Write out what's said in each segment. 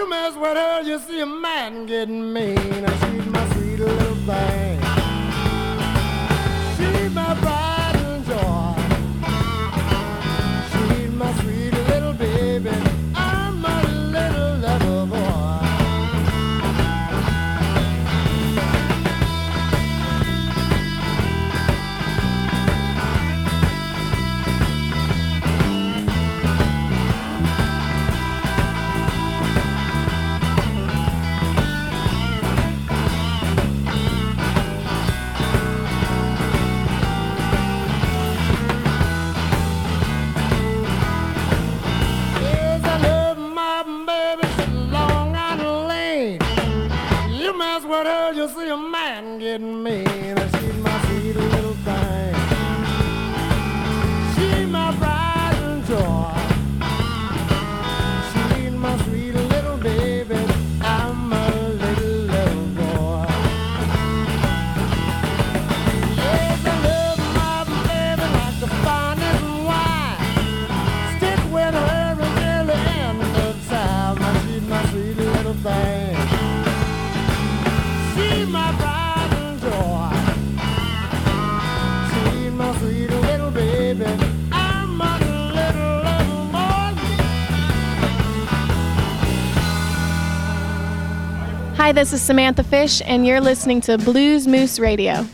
you mess with her, you see a man getting mean. She's my sweet little thing. And me. Hi, this is Samantha Fish, and you're listening to Blues Moose Radio.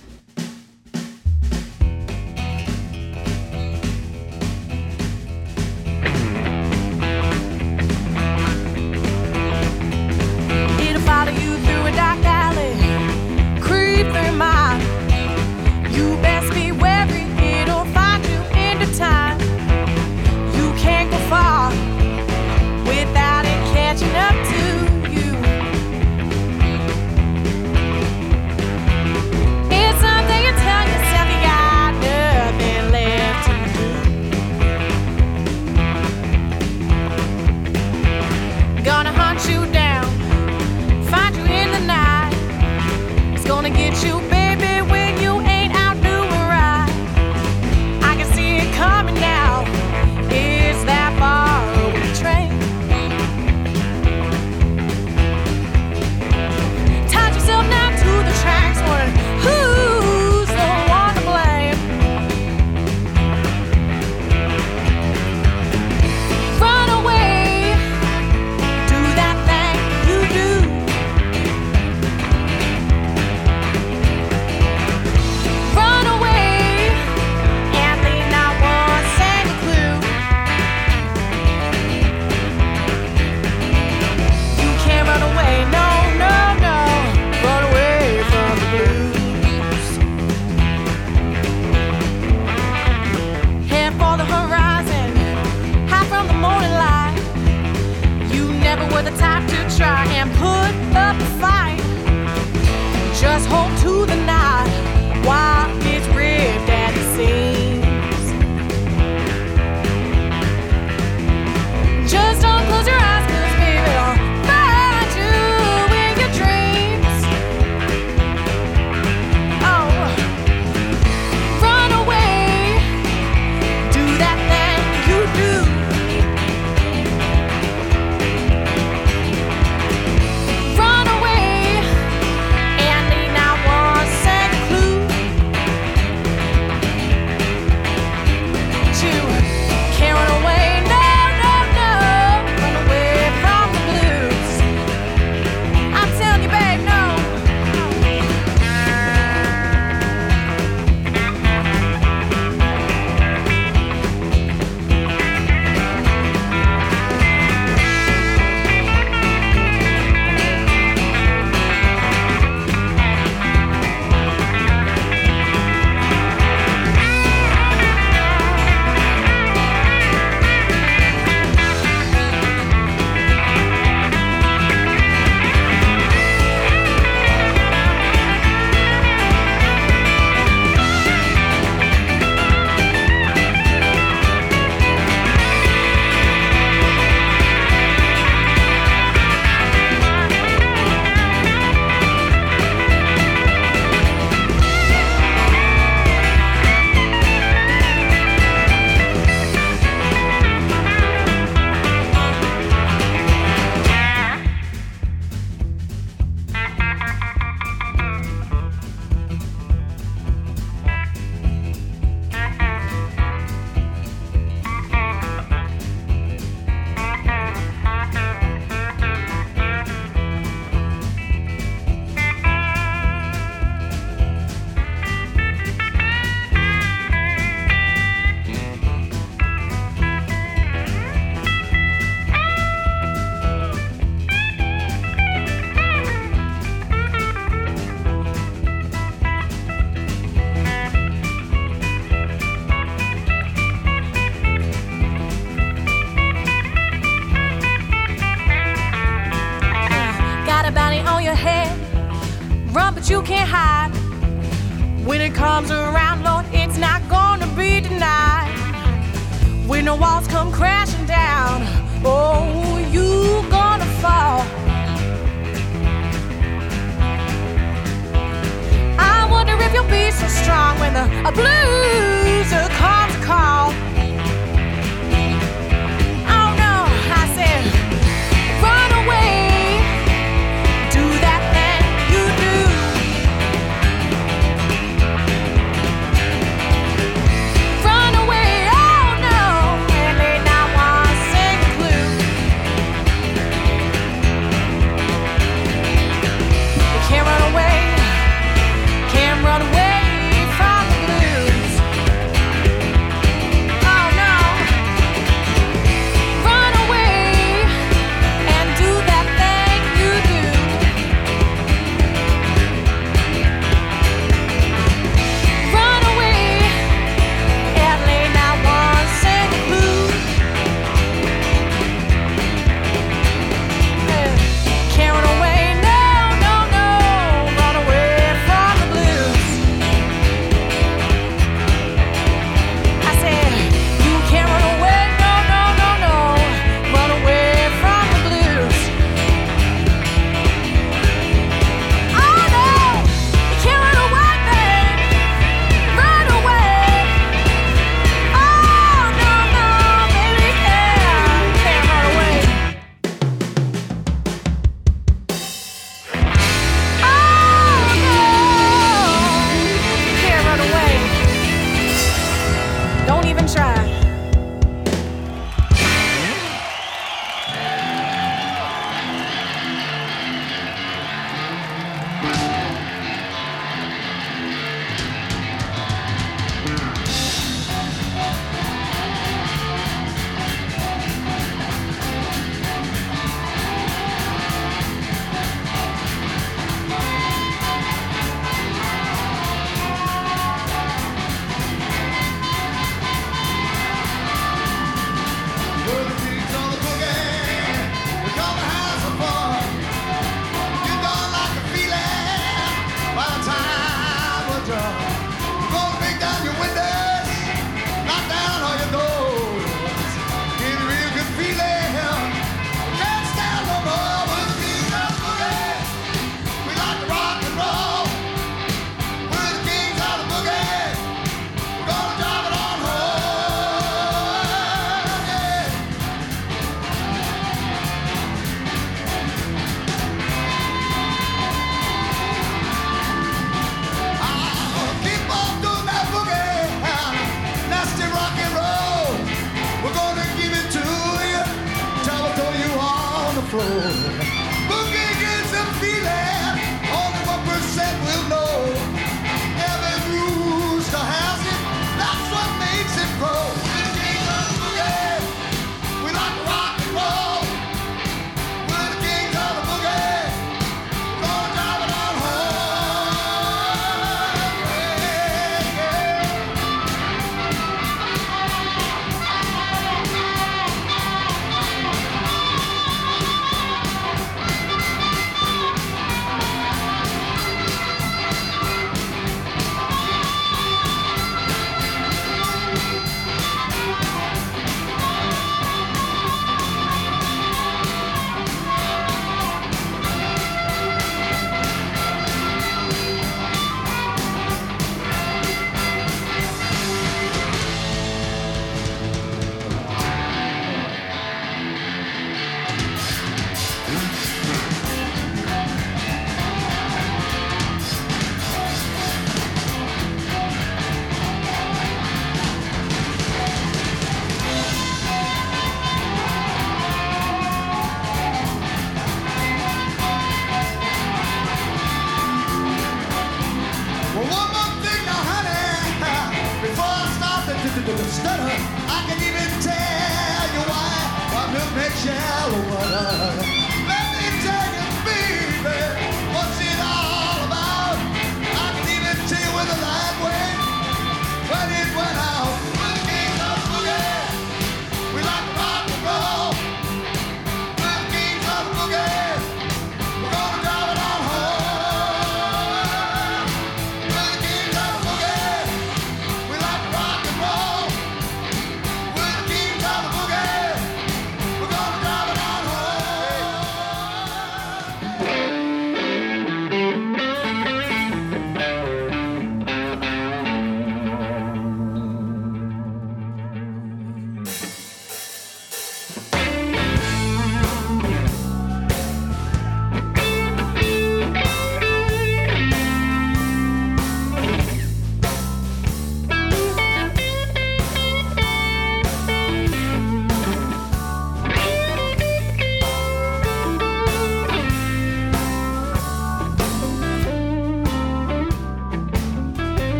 can't hide. When it comes around, Lord, it's not gonna be denied. When the walls come crashing down, oh, you gonna fall. I wonder if you'll be so strong when the blues are called to call.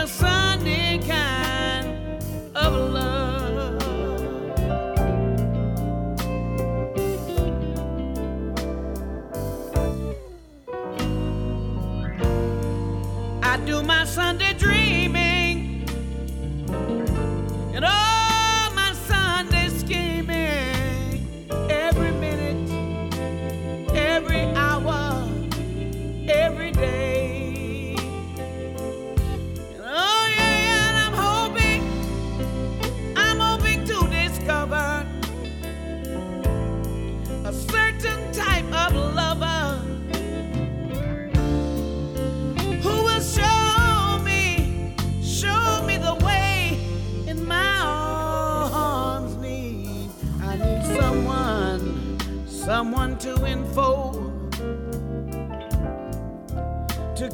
I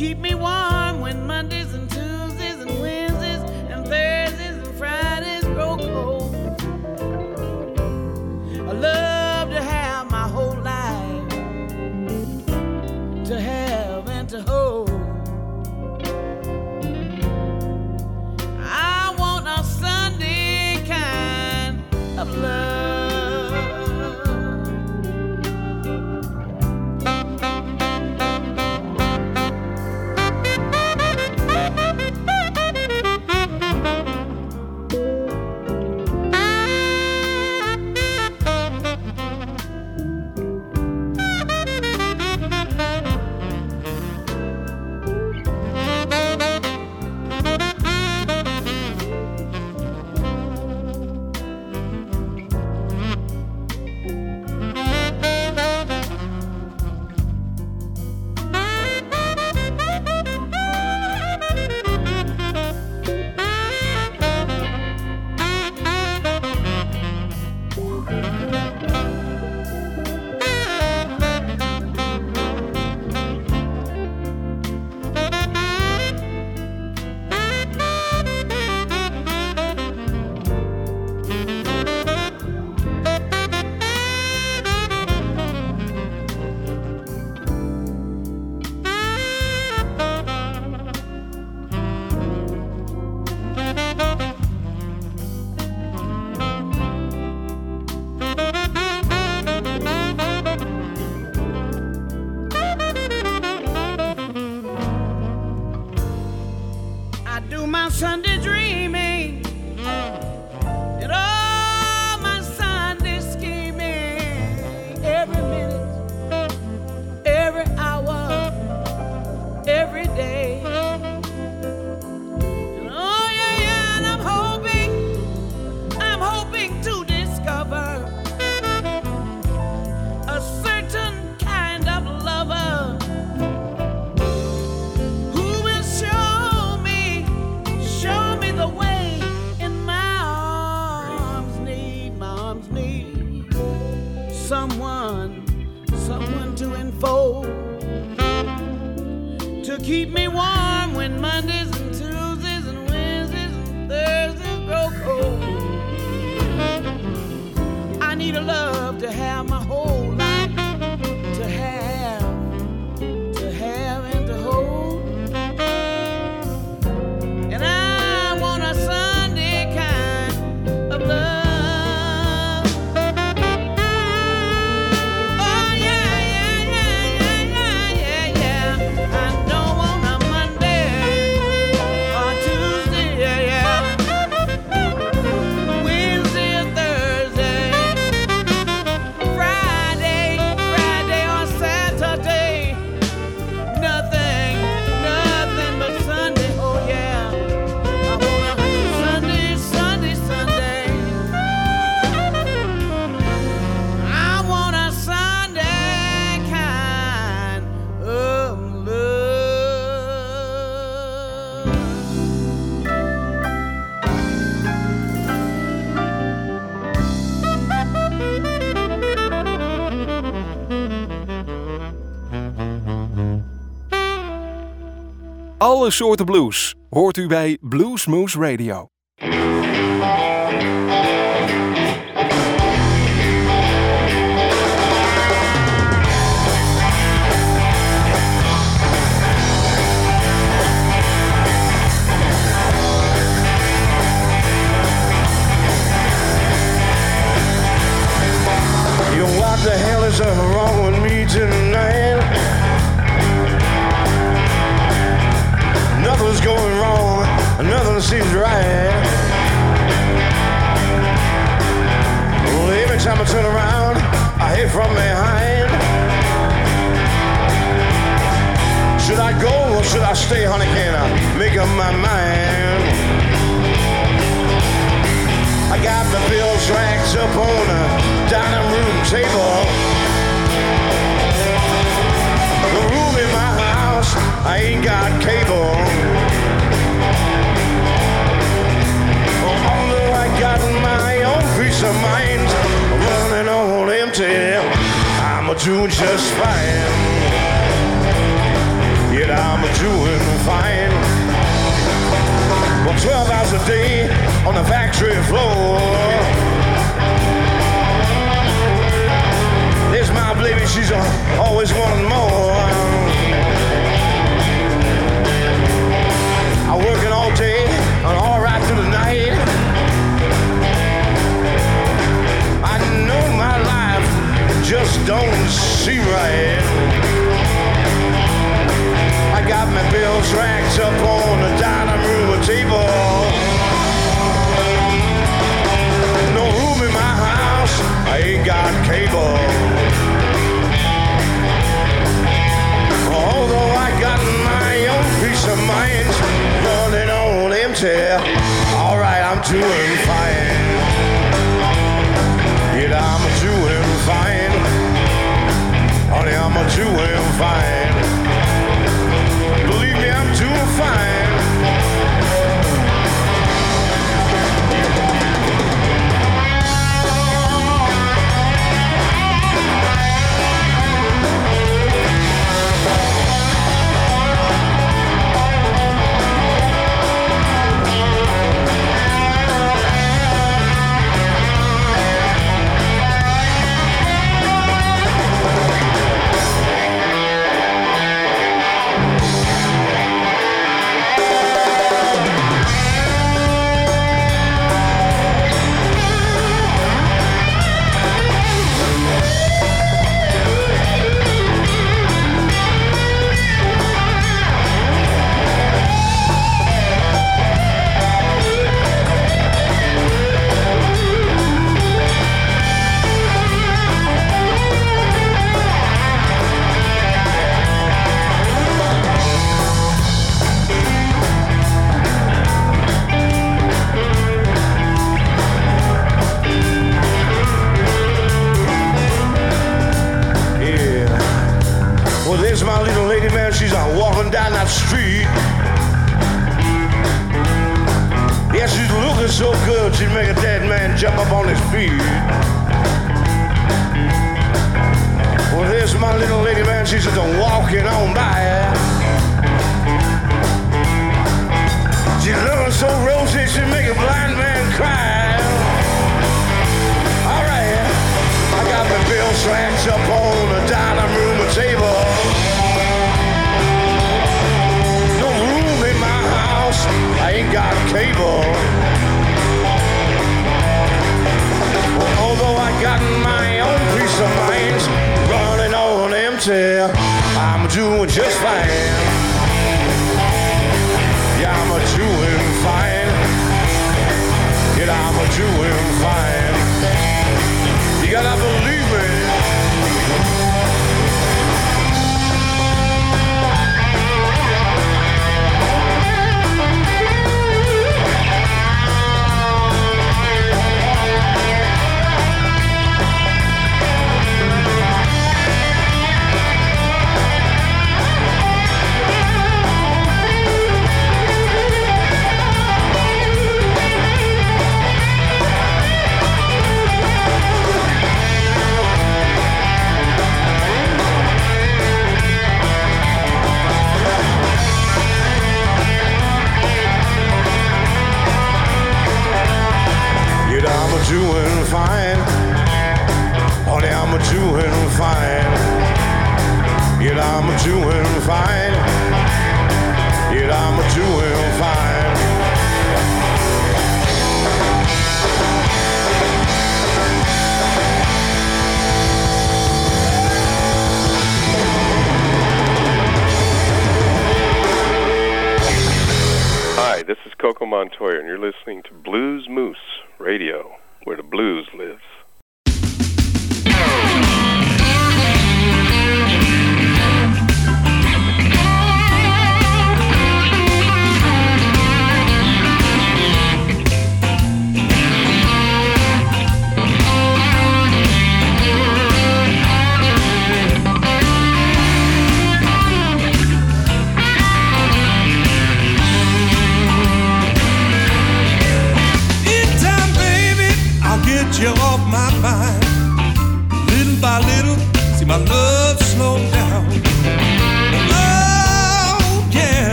keep me warm when Mondays Alle soorten blues hoort u bij Bluesmoose Radio. Yo, what the hell is uh, seems right. Well, every time I turn around, I hit from behind. Should I go or should I stay, honey? Can I make up my mind? I got the bills racked up on the dining room table. The room in my house, I ain't got cable. Doing just fine. Yet I'm doing fine. Well, 12 hours a day on the factory floor. There's my baby, she's always wanting more. Don't seem right. I got my bills racked up on the dining room table. No room in my house, I ain't got cable. Although I got my own peace of mind running on empty, alright, I'm doing fine.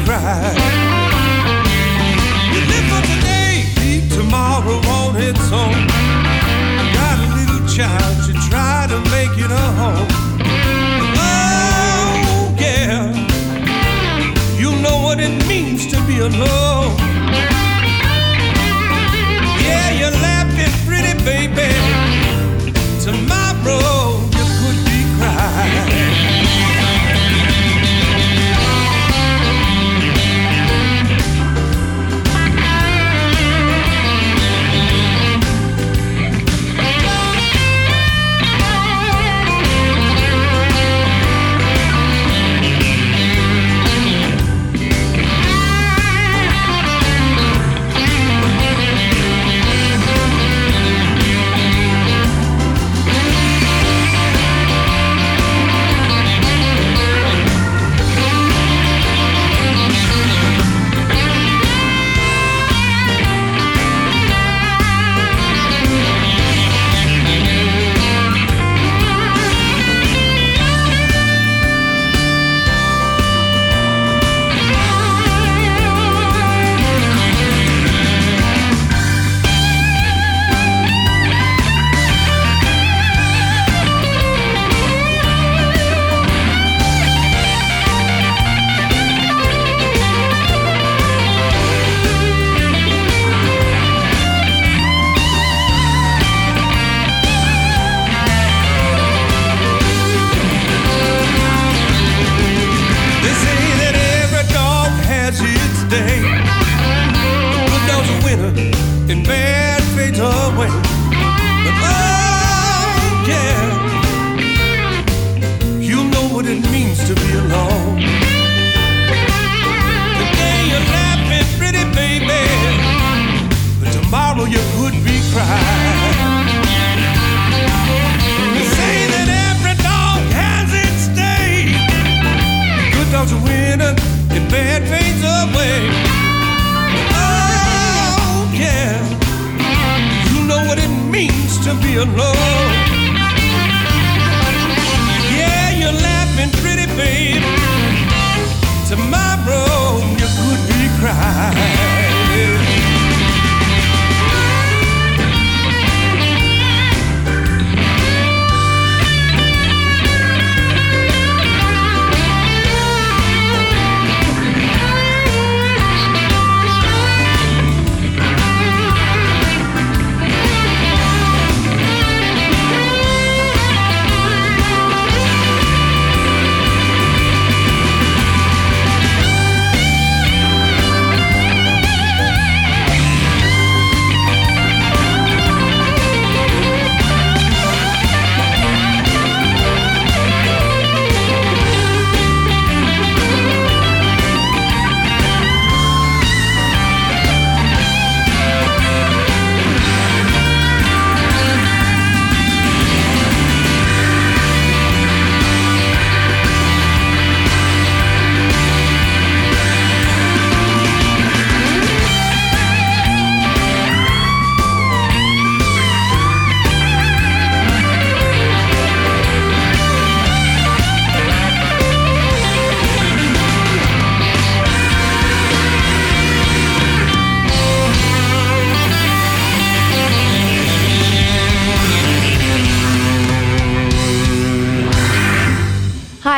You live for today, tomorrow its own. Got a little child to try to make it a home. Oh yeah, you know what it means to be alone.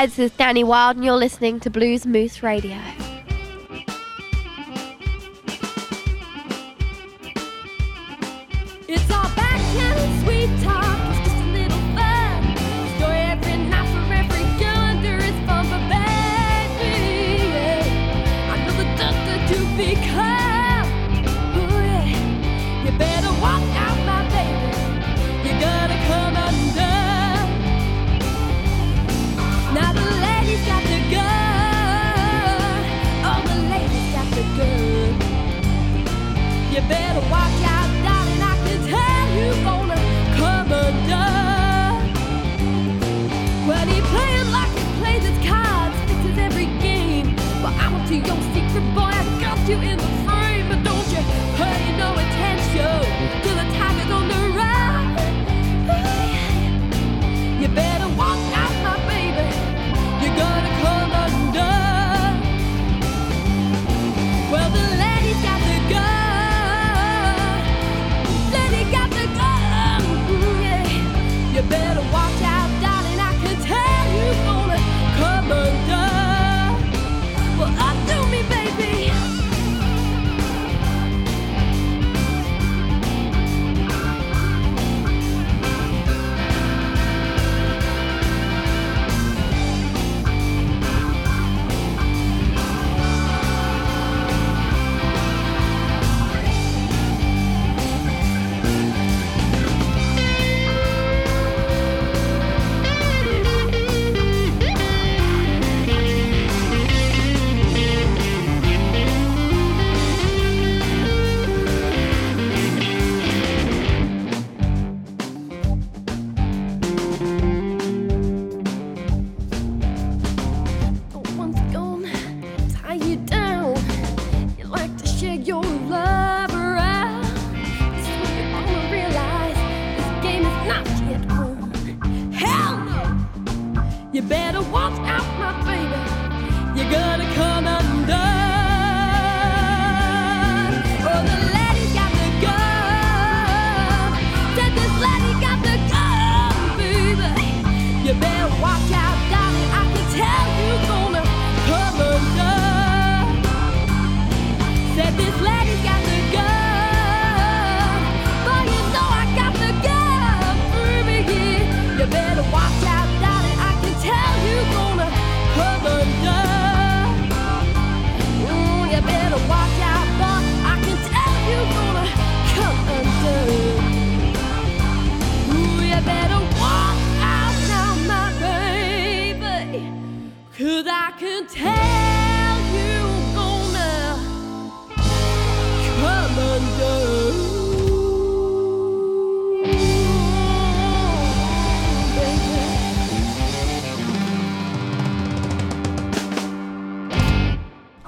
Hi, this is Danny Wild, and you're listening to Bluesmoose Radio. It's all back and sweet talk.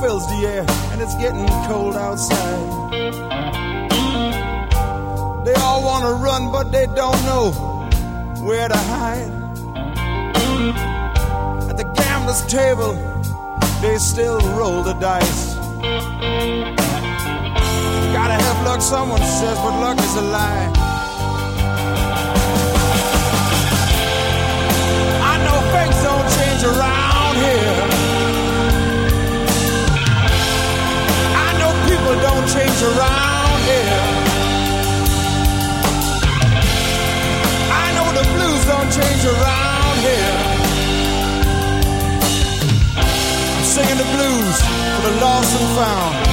Fills the air, and it's getting cold outside. They all want to run, but they don't know where to hide. At the gambler's table, they still roll the dice. Gotta have luck, someone says, but luck is a lie. I know things don't change around around here. I know the blues don't change around here. I'm singing the blues for the lost and found.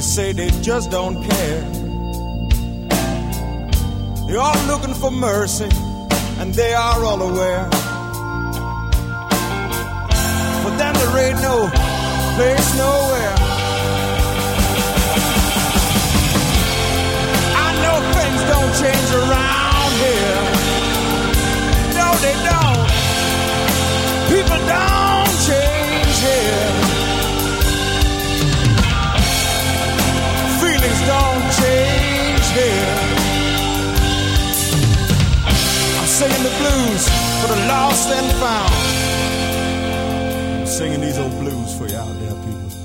They say they just don't care. They're all looking for mercy, and they are all aware. For them, there ain't no place nowhere. I know things don't change around here. No, they don't. I'm singing the blues for the lost and found. I'm singing these old blues for you out there, people.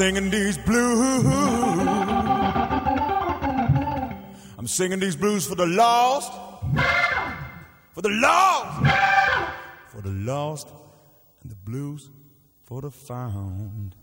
Singing these blues. I'm singing these blues for the lost. For the lost. For the lost. And the blues for the found.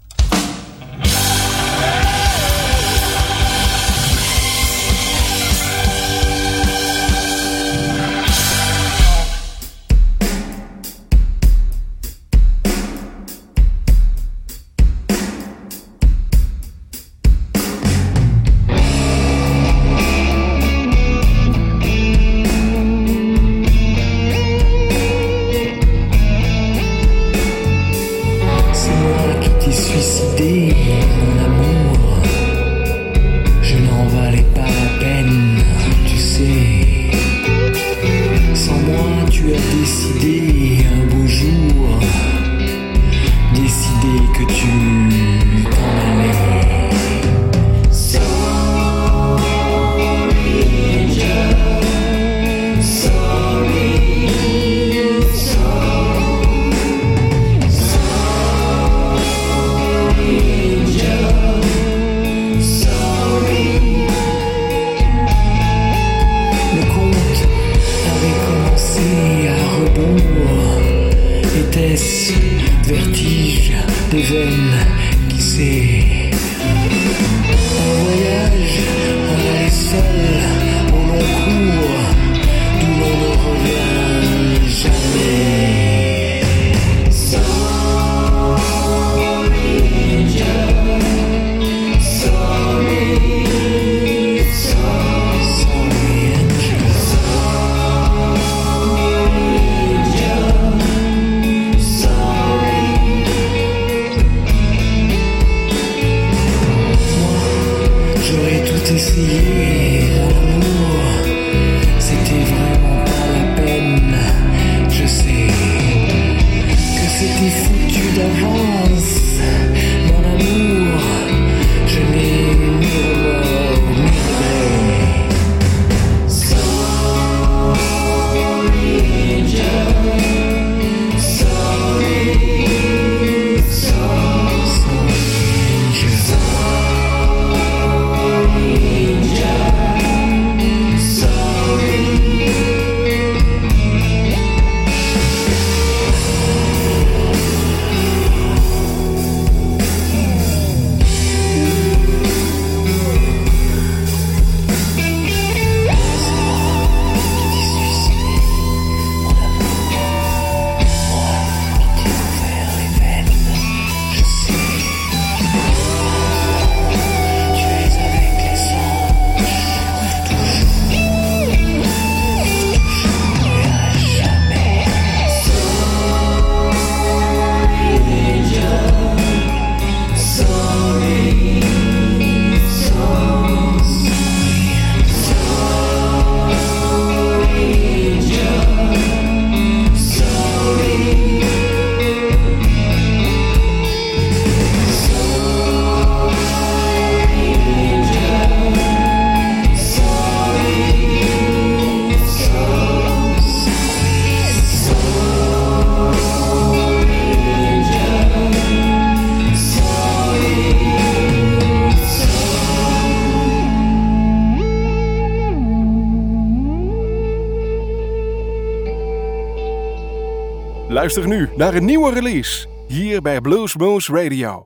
Luister nu naar een nieuwe release hier bij Bluesmoose Radio.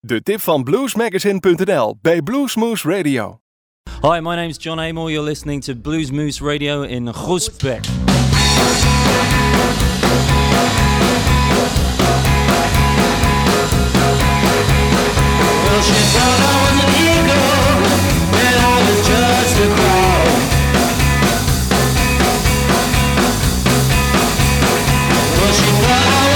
De tip van bluesmagazine.nl bij Bluesmoose Radio. Hi, my name's John Amor. You're listening to Blues Moose Radio in Groesbeck. Well, she thought I was an eagle when I was just a crow. Well, she